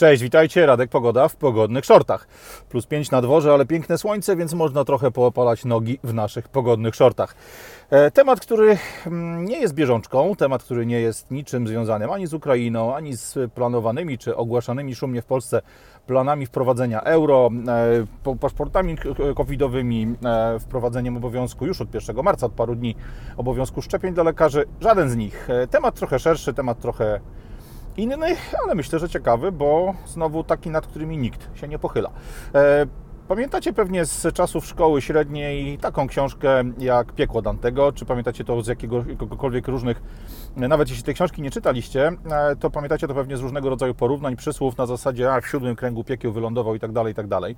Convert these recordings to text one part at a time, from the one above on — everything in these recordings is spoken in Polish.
Cześć, witajcie, Radek Pogoda w pogodnych shortach. Plus 5 na dworze, ale piękne słońce, więc można trochę poopalać nogi w naszych pogodnych shortach. E, temat, który mm, nie jest bieżączką, temat, który nie jest niczym związanym ani z Ukrainą, ani z planowanymi czy ogłaszanymi szumnie w Polsce planami wprowadzenia euro, e, paszportami covidowymi, e, wprowadzeniem obowiązku już od 1 marca, od paru dni, obowiązku szczepień dla lekarzy. Żaden z nich. Temat trochę szerszy, temat trochę inny, ale myślę, że ciekawy, bo znowu taki, nad którymi nikt się nie pochyla. E, pamiętacie pewnie z czasów szkoły średniej taką książkę jak Piekło Dantego, czy pamiętacie to z jakiegokolwiek różnych, nawet jeśli tej książki nie czytaliście, e, to pamiętacie to pewnie z różnego rodzaju porównań, przysłów na zasadzie, a w siódmym kręgu piekieł wylądował i tak dalej, i tak dalej.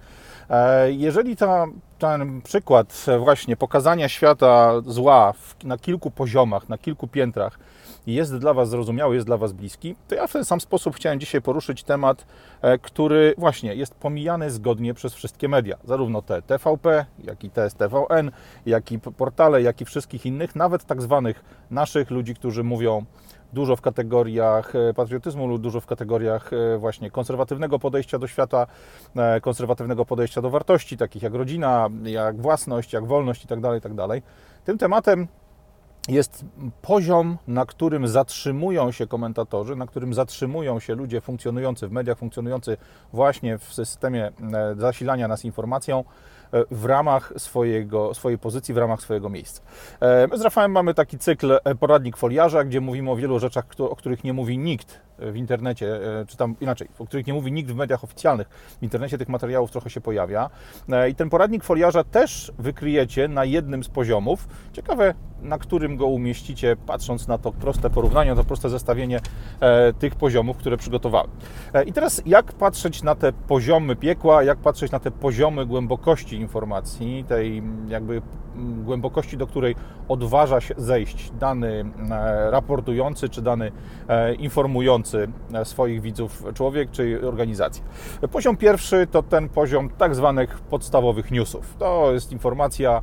E, jeżeli ta, ten przykład właśnie pokazania świata zła na kilku poziomach, na kilku piętrach, jest dla Was zrozumiały, jest dla Was bliski, to ja w ten sam sposób chciałem dzisiaj poruszyć temat, e, który właśnie jest pomijany zgodnie przez wszystkie media, zarówno te TVP, jak i te TVN, jak i portale, jak i wszystkich innych, nawet tak zwanych naszych ludzi, którzy mówią dużo w kategoriach e, patriotyzmu lub dużo w kategoriach e, właśnie konserwatywnego podejścia do świata, konserwatywnego podejścia do wartości, takich jak rodzina, jak własność, jak wolność itd. Tak itd. Tak Tym tematem jest poziom, na którym zatrzymują się komentatorzy, na którym zatrzymują się ludzie funkcjonujący w mediach, funkcjonujący właśnie w systemie e, zasilania nas informacją e, w ramach swojego, swojej pozycji, w ramach swojego miejsca. E, my z Rafałem mamy taki cykl poradnik foliarza, gdzie mówimy o wielu rzeczach, o których nie mówi nikt w internecie, czy tam inaczej, o których nie mówi nikt w mediach oficjalnych. W internecie tych materiałów trochę się pojawia. I ten poradnik foliarza też wykryjecie na jednym z poziomów. Ciekawe, na którym go umieścicie, patrząc na to proste porównanie, na to proste zestawienie e, tych poziomów, które przygotowałem. E, I teraz jak patrzeć na te poziomy piekła, jak patrzeć na te poziomy głębokości informacji, tej jakby głębokości, do której odważa się zejść dany e, raportujący czy dany informujący swoich widzów człowiek czy organizacja. Poziom pierwszy to ten poziom tak zwanych podstawowych newsów. To jest informacja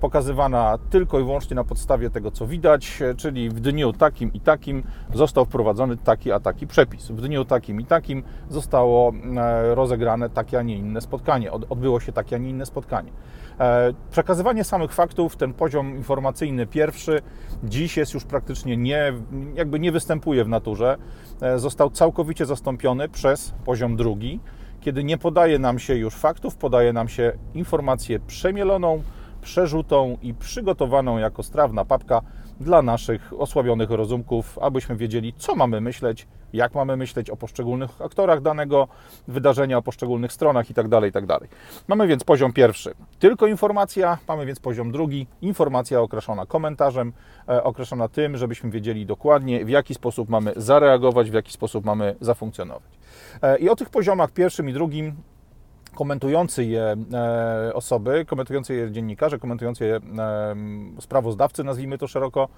pokazywana tylko i wyłącznie na podstawie tego, co widać, e, czyli w dniu takim i takim został wprowadzony taki a taki przepis. W dniu takim i takim zostało e, rozegrane takie, a nie inne spotkanie. Odbyło się takie, a nie inne spotkanie. E, przekazywanie samych faktów, ten poziom informacyjny pierwszy, dziś jest już praktycznie nie, jakby nie występuje w naturze. Został całkowicie zastąpiony przez poziom drugi, kiedy nie podaje nam się już faktów, podaje nam się informację przemieloną, przerzutą i przygotowaną jako strawna papka dla naszych osłabionych rozumków, abyśmy wiedzieli, co mamy myśleć, jak mamy myśleć o poszczególnych aktorach danego wydarzenia, o poszczególnych stronach itd. Tak itd. Tak mamy więc poziom pierwszy, tylko informacja, mamy więc poziom drugi, informacja określona komentarzem, e, określona tym, żebyśmy wiedzieli dokładnie, w jaki sposób mamy zareagować, w jaki sposób mamy zafunkcjonować. E, I o tych poziomach pierwszym i drugim komentujący je e, osoby, komentujący je dziennikarze, komentujący je sprawozdawcy, nazwijmy to szeroko,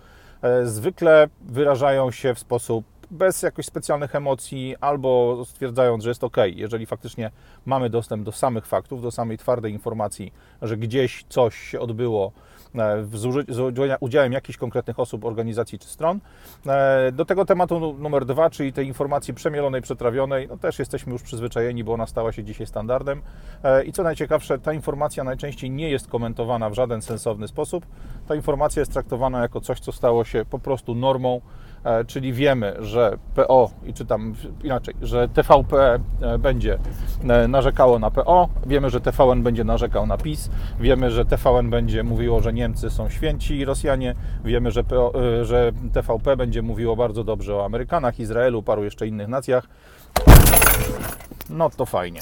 zwykle wyrażają się w sposób bez jakichś specjalnych emocji, albo stwierdzając, że jest ok, jeżeli faktycznie mamy dostęp do samych faktów, do samej twardej informacji, że gdzieś coś się odbyło E, z udziałem jakichś konkretnych osób, organizacji czy stron. E, do tego tematu numer dwa, czyli tej informacji przemielonej, przetrawionej, no też jesteśmy już przyzwyczajeni, bo ona stała się dzisiaj standardem. E, I co najciekawsze, ta informacja najczęściej nie jest komentowana w żaden sensowny sposób. Ta informacja jest traktowana jako coś, co stało się po prostu normą czyli wiemy, że PO, i czytam inaczej, że TVP e, będzie e, narzekało na PO, wiemy, że TVN będzie narzekał na PiS, wiemy, że TVN będzie mówiło, że Niemcy są święci i Rosjanie, wiemy, że, PO, że TVP będzie mówiło bardzo dobrze o Amerykanach, Izraelu, paru jeszcze innych nacjach. No to fajnie.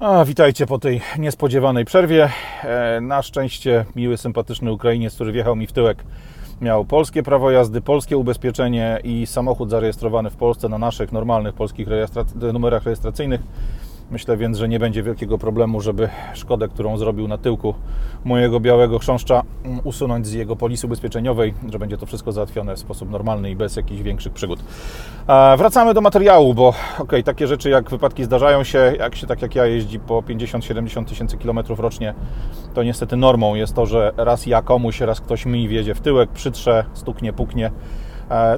A, witajcie po tej niespodziewanej przerwie. E, na szczęście miły, sympatyczny Ukrainiec, który wjechał mi w tyłek, miał polskie prawo jazdy, polskie ubezpieczenie i samochód zarejestrowany w Polsce na naszych normalnych polskich numerach rejestracyjnych. Myślę więc, że nie będzie wielkiego problemu, żeby szkodę, którą zrobił na tyłku mojego białego chrząszcza, mm, usunąć z jego polisy ubezpieczeniowej, że będzie to wszystko załatwione w sposób normalny i bez jakichś większych przygód. Wracamy do materiału, bo ok, takie rzeczy jak wypadki zdarzają się, jak się tak jak ja jeździ po 50-70 tysięcy kilometrów rocznie, to niestety normą jest to, że raz ja komuś, raz ktoś mi wjedzie w tyłek, przytrze, stuknie, puknie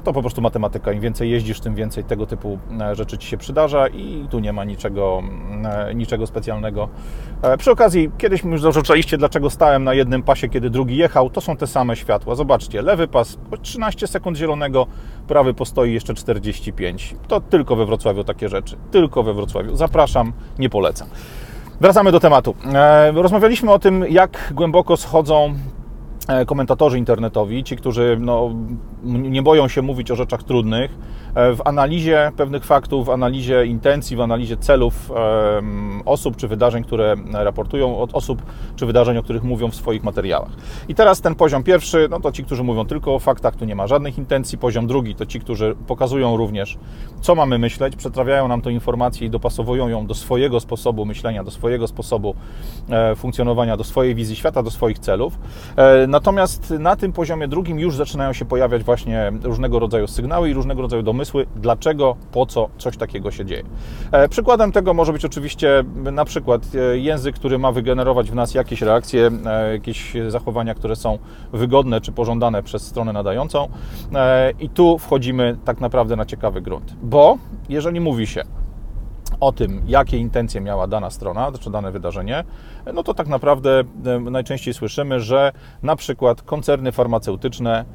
to po prostu matematyka. Im więcej jeździsz, tym więcej tego typu e, rzeczy Ci się przydarza i tu nie ma niczego, e, niczego specjalnego. Przy okazji, kiedyś już zarzucaliście, dlaczego stałem na jednym pasie, kiedy drugi jechał. To są te same światła. Zobaczcie, lewy pas 13 sekund zielonego, prawy postoi jeszcze 45. To tylko we Wrocławiu takie rzeczy. Tylko we Wrocławiu. Zapraszam, nie polecam. Wracamy do tematu. Rozmawialiśmy o tym, jak głęboko schodzą E, komentatorzy internetowi, ci, którzy no, nie boją się mówić o rzeczach trudnych, e, w analizie pewnych faktów, w analizie intencji, w analizie celów osób czy wydarzeń, które raportują od osób czy wydarzeń, o których mówią w swoich materiałach. I teraz ten poziom pierwszy, no to ci, którzy mówią tylko o faktach, tu nie ma żadnych intencji. Poziom drugi to ci, którzy pokazują również, co mamy myśleć, przetrawiają nam tę informację i dopasowują ją do swojego sposobu myślenia, do swojego sposobu e, funkcjonowania, do swojej wizji świata, do swoich celów Natomiast na tym poziomie drugim już zaczynają się pojawiać właśnie różnego rodzaju sygnały i różnego rodzaju domysły, dlaczego, po co coś takiego się dzieje. E, przykładem tego może być oczywiście na przykład e, język, który ma wygenerować w nas jakieś reakcje, e, jakieś zachowania, które są wygodne czy pożądane przez stronę nadającą. I tu wchodzimy tak naprawdę na ciekawy grunt, bo jeżeli mówi się, o tym, jakie intencje miała dana strona, czy dane wydarzenie, no to tak naprawdę e, najczęściej słyszymy, że na przykład koncerny farmaceutyczne e,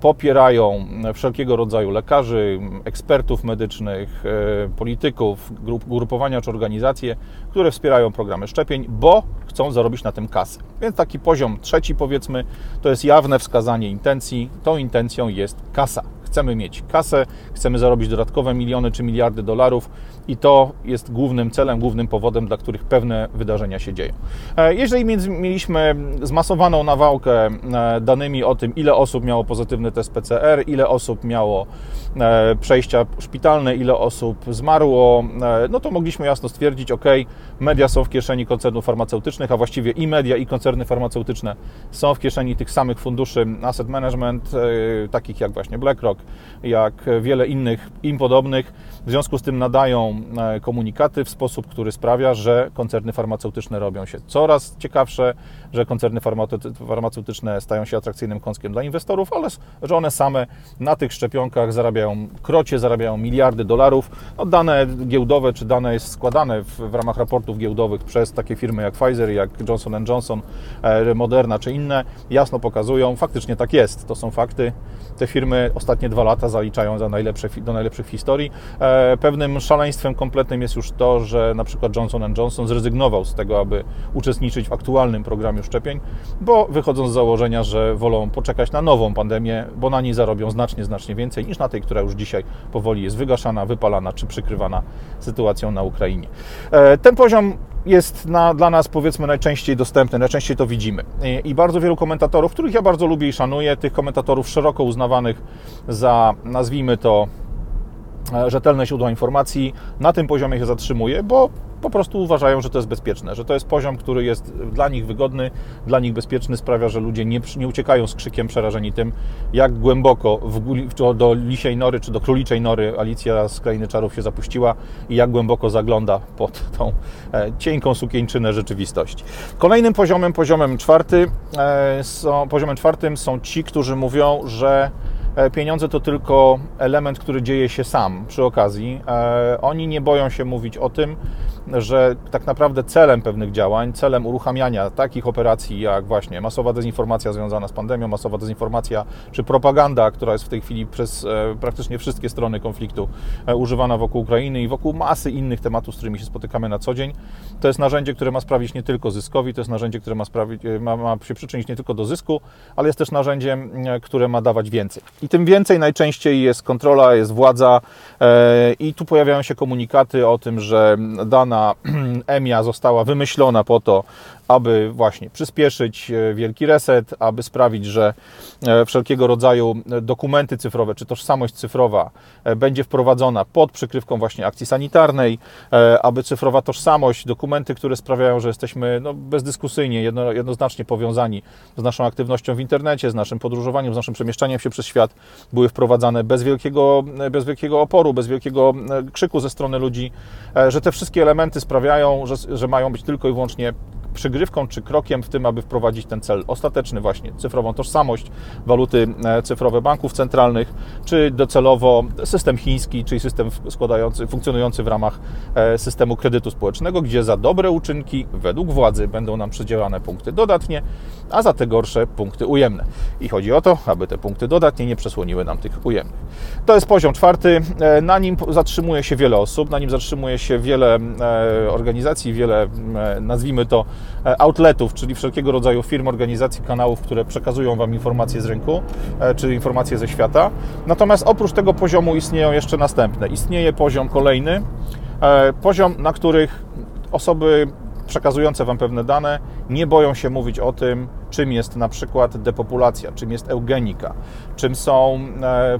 popierają wszelkiego rodzaju lekarzy, ekspertów medycznych, e, polityków, grup, grupowania czy organizacje, które wspierają programy szczepień, bo chcą zarobić na tym kasę. Więc taki poziom trzeci, powiedzmy, to jest jawne wskazanie intencji. Tą intencją jest kasa. Chcemy mieć kasę, chcemy zarobić dodatkowe miliony czy miliardy dolarów i to jest głównym celem, głównym powodem, dla których pewne wydarzenia się dzieją. E, jeżeli mieliśmy zmasowaną nawałkę e, danymi o tym, ile osób miało pozytywny test PCR, ile osób miało e, przejścia szpitalne, ile osób zmarło, no to mogliśmy jasno stwierdzić, ok, media są w kieszeni koncernów farmaceutycznych, a właściwie i media, i koncerny farmaceutyczne są w kieszeni tych samych funduszy asset management, takich jak właśnie BlackRock, jak wiele innych im podobnych. W związku z tym nadają komunikaty w sposób, który sprawia, że koncerny farmaceutyczne robią się coraz ciekawsze, że koncerny farmaceutyczne stają się atrakcyjnym kąskiem dla inwestorów, ale że one same na tych szczepionkach zarabiają krocie, zarabiają miliardy dolarów. No, dane giełdowe, czy dane jest składane w, w ramach raportów giełdowych przez takie firmy jak Pfizer, jak Johnson Johnson, e, Moderna czy inne, jasno pokazują, faktycznie tak jest, to są fakty. Te firmy ostatnie dwa lata zaliczają za najlepsze, do najlepszych w historii. E, pewnym szaleństwem kompletnym jest już to, że na przykład Johnson Johnson zrezygnował z tego, aby uczestniczyć w aktualnym programie szczepień, bo wychodzą z założenia, że wolą poczekać na nową pandemię, bo na niej zarobią znacznie, znacznie więcej niż na tej, która już dzisiaj powoli jest wygaszana, wypalana czy przykrywana sytuacją na Ukrainie. E, ten poziom jest na, dla nas powiedzmy najczęściej dostępny, najczęściej to widzimy. I, I, bardzo wielu komentatorów, których ja bardzo lubię i szanuję, tych komentatorów szeroko uznawanych za, nazwijmy to, rzetelne źródła informacji, na tym poziomie się zatrzymuje, bo po prostu uważają, że to jest bezpieczne, że to jest poziom, który jest dla nich wygodny, dla nich bezpieczny, sprawia, że ludzie nie, nie uciekają z krzykiem przerażeni tym, jak głęboko w, do lisiej nory, czy do króliczej nory Alicja z Krainy Czarów się zapuściła i jak głęboko zagląda pod tą e, cienką sukieńczynę rzeczywistości. Kolejnym poziomem, poziomem czwarty, e, są, poziomem czwartym są ci, którzy mówią, że E, pieniądze to tylko element, który dzieje się sam przy okazji. E, oni nie boją się mówić o tym, że tak naprawdę celem pewnych działań, celem uruchamiania takich operacji jak właśnie masowa dezinformacja związana z pandemią, masowa dezinformacja czy propaganda, która jest w tej chwili przez e, praktycznie wszystkie strony konfliktu używana wokół Ukrainy i wokół masy innych tematów, z którymi się spotykamy na co dzień, to jest narzędzie, które ma sprawić nie tylko zyskowi, to jest narzędzie, które ma, sprawić, ma, ma się przyczynić nie tylko do zysku, ale jest też narzędziem, które ma dawać więcej. I tym więcej najczęściej jest kontrola, jest władza e, i tu pojawiają się komunikaty o tym, że dana EMIA została wymyślona po to, aby właśnie przyspieszyć e, wielki reset, aby sprawić, że e, wszelkiego rodzaju dokumenty cyfrowe czy tożsamość cyfrowa e, będzie wprowadzona pod przykrywką właśnie akcji sanitarnej, aby cyfrowa tożsamość, dokumenty, które sprawiają, że jesteśmy no, bezdyskusyjnie, jedno, jednoznacznie powiązani z naszą aktywnością w internecie, z naszym podróżowaniem, z naszym przemieszczaniem się przez świat, były wprowadzane bez wielkiego, bez wielkiego oporu, bez wielkiego krzyku ze strony ludzi, że te wszystkie elementy sprawiają, że, że mają być tylko i wyłącznie przygrywką czy krokiem w tym, aby wprowadzić ten cel ostateczny właśnie, cyfrową tożsamość, waluty cyfrowe banków centralnych, czy docelowo system chiński, czyli system składający, funkcjonujący w ramach systemu kredytu społecznego, gdzie za dobre uczynki według władzy będą nam przydzielane punkty dodatnie, a za te gorsze punkty ujemne. I chodzi o to, aby te punkty dodatnie nie przesłoniły nam tych ujemnych. To jest poziom czwarty. Na nim zatrzymuje się wiele osób, na nim zatrzymuje się wiele e, organizacji, wiele, e, nazwijmy to, e, outletów, czyli wszelkiego rodzaju firm, organizacji, kanałów, które przekazują Wam informacje z rynku, czy informacje ze świata. Natomiast oprócz tego poziomu istnieją jeszcze następne. Istnieje poziom kolejny, poziom, na których osoby przekazujące Wam pewne dane nie boją się mówić o tym, czym jest na przykład depopulacja, czym jest eugenika, czym są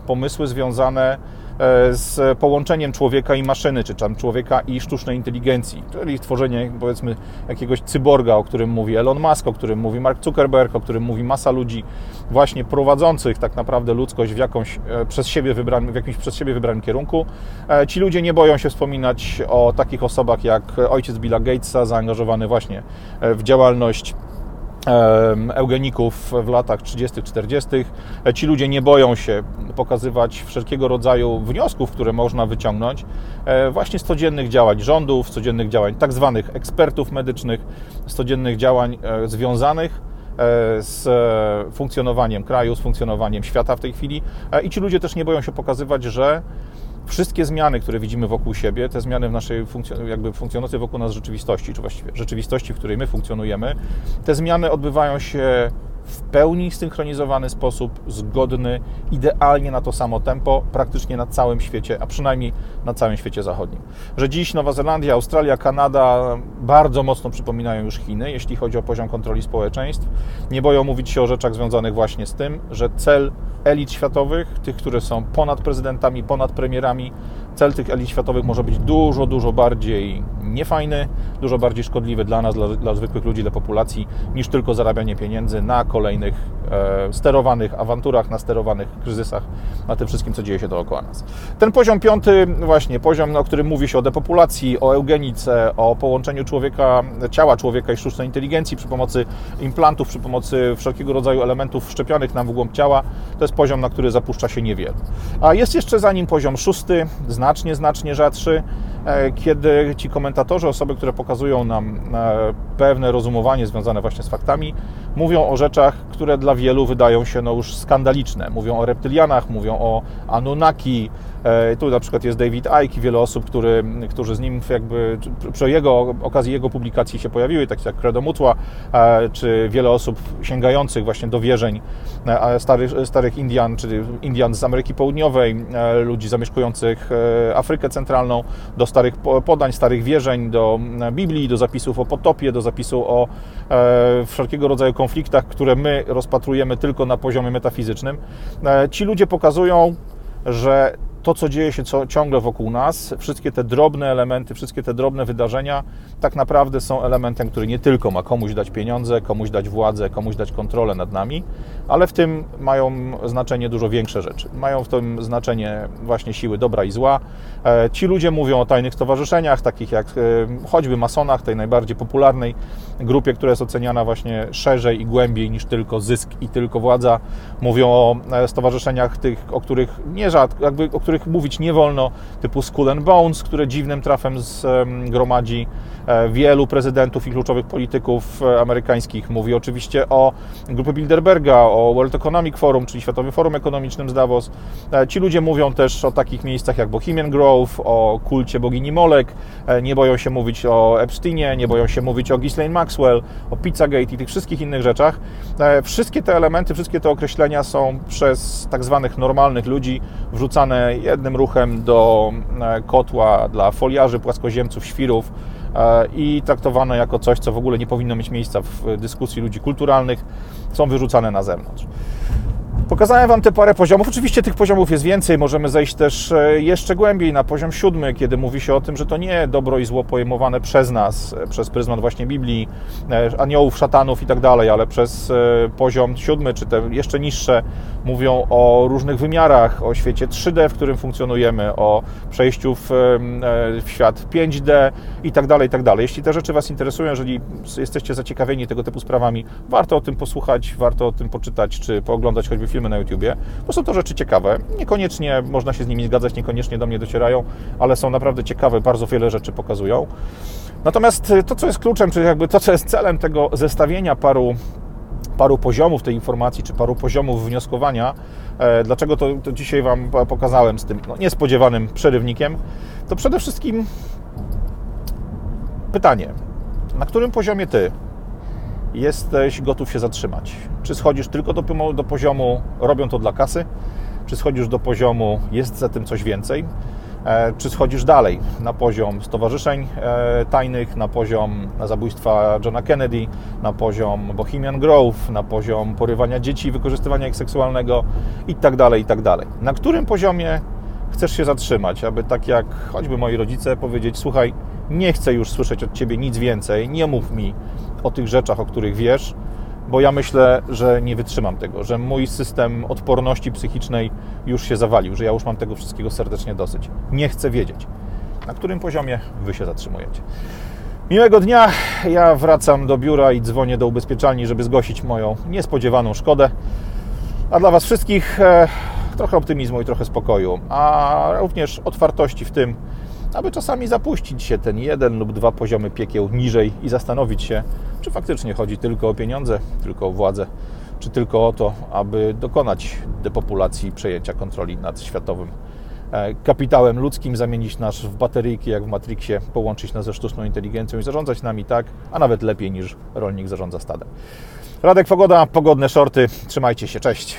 pomysły związane E, z połączeniem człowieka i maszyny, czy tam człowieka i sztucznej inteligencji, czyli tworzenie powiedzmy jakiegoś cyborga, o którym mówi Elon Musk, o którym mówi Mark Zuckerberg, o którym mówi masa ludzi właśnie prowadzących tak naprawdę ludzkość w, jakąś, e, przez siebie wybrany, w jakimś przez siebie wybranym kierunku. E, ci ludzie nie boją się wspominać o takich osobach jak ojciec Billa Gatesa, zaangażowany właśnie w działalność eugeników w latach 30-40. Ci ludzie nie boją się pokazywać wszelkiego rodzaju wniosków, które można wyciągnąć e, właśnie z codziennych działań rządów, z codziennych działań tak zwanych ekspertów medycznych, z codziennych działań e, związanych e, z funkcjonowaniem kraju, z funkcjonowaniem świata w tej chwili. I ci ludzie też nie boją się pokazywać, że wszystkie zmiany, które widzimy wokół siebie, te zmiany w naszej funkcjon- jakby funkcjonującej wokół nas rzeczywistości, czy właściwie rzeczywistości, w której my funkcjonujemy, te zmiany odbywają się w pełni synchronizowany sposób, zgodny, idealnie na to samo tempo, praktycznie na całym świecie, a przynajmniej na całym świecie zachodnim. Że dziś Nowa Zelandia, Australia, Kanada bardzo mocno przypominają już Chiny, jeśli chodzi o poziom kontroli społeczeństw. Nie boją mówić się o rzeczach związanych właśnie z tym, że cel elit światowych, tych, które są ponad prezydentami, ponad premierami, cel tych elit światowych może być dużo, dużo bardziej niefajny, dużo bardziej szkodliwy dla nas, dla, dla zwykłych ludzi, dla populacji, niż tylko zarabianie pieniędzy na kolejnych e, sterowanych awanturach, na sterowanych kryzysach, na tym wszystkim, co dzieje się dookoła nas. Ten poziom piąty, właśnie poziom, o którym mówi się o depopulacji, o eugenice, o połączeniu człowieka, ciała człowieka i sztucznej inteligencji przy pomocy implantów, przy pomocy wszelkiego rodzaju elementów wszczepionych nam w głąb ciała, to jest poziom, na który zapuszcza się niewiele. A jest jeszcze za nim poziom szósty, znacznie, znacznie rzadszy, e, kiedy ci komentatorzy, osoby, które pokazują nam e, pewne rozumowanie związane właśnie z faktami, mówią o rzeczach, które dla wielu wydają się no już skandaliczne. Mówią o reptylianach, mówią o Anunnaki. E, tu na przykład jest David Icke wiele osób, który, którzy z nim jakby przy jego, okazji jego publikacji się pojawiły, tak jak Credo Mutła, e, czy wiele osób sięgających właśnie do wierzeń e, starych, starych Indian, czy Indian z Ameryki Południowej, ludzi zamieszkujących Afrykę Centralną, do starych podań, starych wierzeń, do Biblii, do zapisów o potopie, do zapisu o wszelkiego rodzaju konfliktach, które my rozpatrujemy tylko na poziomie metafizycznym. Ci ludzie pokazują, że to, co dzieje się ciągle wokół nas, wszystkie te drobne elementy, wszystkie te drobne wydarzenia, tak naprawdę są elementem, który nie tylko ma komuś dać pieniądze, komuś dać władzę, komuś dać kontrolę nad nami, ale w tym mają znaczenie dużo większe rzeczy. Mają w tym znaczenie właśnie siły dobra i zła. E, ci ludzie mówią o tajnych stowarzyszeniach, takich jak e, choćby masonach, tej najbardziej popularnej grupie, która jest oceniana właśnie szerzej i głębiej niż tylko zysk i tylko władza. Mówią o e, stowarzyszeniach tych, o których nie jakby o których mówić nie wolno, typu Skull and Bones, które dziwnym trafem zgromadzi wielu prezydentów i kluczowych polityków amerykańskich. Mówi oczywiście o grupie Bilderberga, o World Economic Forum, czyli Światowym Forum Ekonomicznym z Davos. Ci ludzie mówią też o takich miejscach jak Bohemian Grove, o kulcie bogini Molek, nie boją się mówić o Epsteinie, nie boją się mówić o Ghislaine Maxwell, o Pizzagate i tych wszystkich innych rzeczach. Wszystkie te elementy, wszystkie te określenia są przez tak zwanych normalnych ludzi wrzucane jednym ruchem do e, kotła dla foliarzy, płaskoziemców, świrów e, i traktowane jako coś, co w ogóle nie powinno mieć miejsca w dyskusji ludzi kulturalnych, są wyrzucane na zewnątrz. Pokazałem Wam te parę poziomów. Oczywiście tych poziomów jest więcej. Możemy zejść też e, jeszcze głębiej na poziom siódmy, kiedy mówi się o tym, że to nie dobro i zło pojmowane przez nas, e, przez pryzmat właśnie Biblii, e, aniołów, szatanów i tak dalej, ale przez poziom siódmy, czy te jeszcze niższe, mówią o różnych wymiarach, o świecie 3D, w którym funkcjonujemy, o przejściu w, w świat 5D i tak dalej, i tak dalej. Jeśli te rzeczy Was interesują, jeżeli jesteście zaciekawieni tego typu sprawami, warto o tym posłuchać, warto o tym poczytać, czy pooglądać choćby filmy na YouTubie, bo są to rzeczy ciekawe. Niekoniecznie można się z nimi zgadzać, niekoniecznie do mnie docierają, ale są naprawdę ciekawe, bardzo wiele rzeczy pokazują. Natomiast to, co jest kluczem, czy jakby to, co jest celem tego zestawienia paru paru poziomów tej informacji, czy paru poziomów wnioskowania, e, dlaczego to, to dzisiaj Wam pokazałem z tym no, niespodziewanym przerywnikiem, to przede wszystkim pytanie, na którym poziomie Ty jesteś gotów się zatrzymać? Czy schodzisz tylko do, do poziomu robią to dla kasy? Czy schodzisz do poziomu jest za tym coś więcej? E, czy schodzisz dalej na poziom stowarzyszeń e, tajnych, na poziom zabójstwa Johna Kennedy, na poziom Bohemian Grove, na poziom porywania dzieci, wykorzystywania ich seksualnego itd., tak itd. Tak na którym poziomie chcesz się zatrzymać, aby tak jak choćby moi rodzice powiedzieć, słuchaj, nie chcę już słyszeć od Ciebie nic więcej, nie mów mi o tych rzeczach, o których wiesz, bo ja myślę, że nie wytrzymam tego, że mój system odporności psychicznej już się zawalił, że ja już mam tego wszystkiego serdecznie dosyć. Nie chcę wiedzieć, na którym poziomie Wy się zatrzymujecie. Miłego dnia. Ja wracam do biura i dzwonię do ubezpieczalni, żeby zgłosić moją niespodziewaną szkodę. A dla Was wszystkich e, trochę optymizmu i trochę spokoju, a również otwartości w tym, aby czasami zapuścić się ten jeden lub dwa poziomy piekieł niżej i zastanowić się, czy faktycznie chodzi tylko o pieniądze, tylko o władzę, czy tylko o to, aby dokonać depopulacji przejęcia kontroli nad światowym e, kapitałem ludzkim, zamienić nas w bateryjki jak w Matrixie, połączyć nas ze sztuczną inteligencją i zarządzać nami tak, a nawet lepiej niż rolnik zarządza stadem. Radek Pogoda, pogodne shorty. Trzymajcie się, cześć.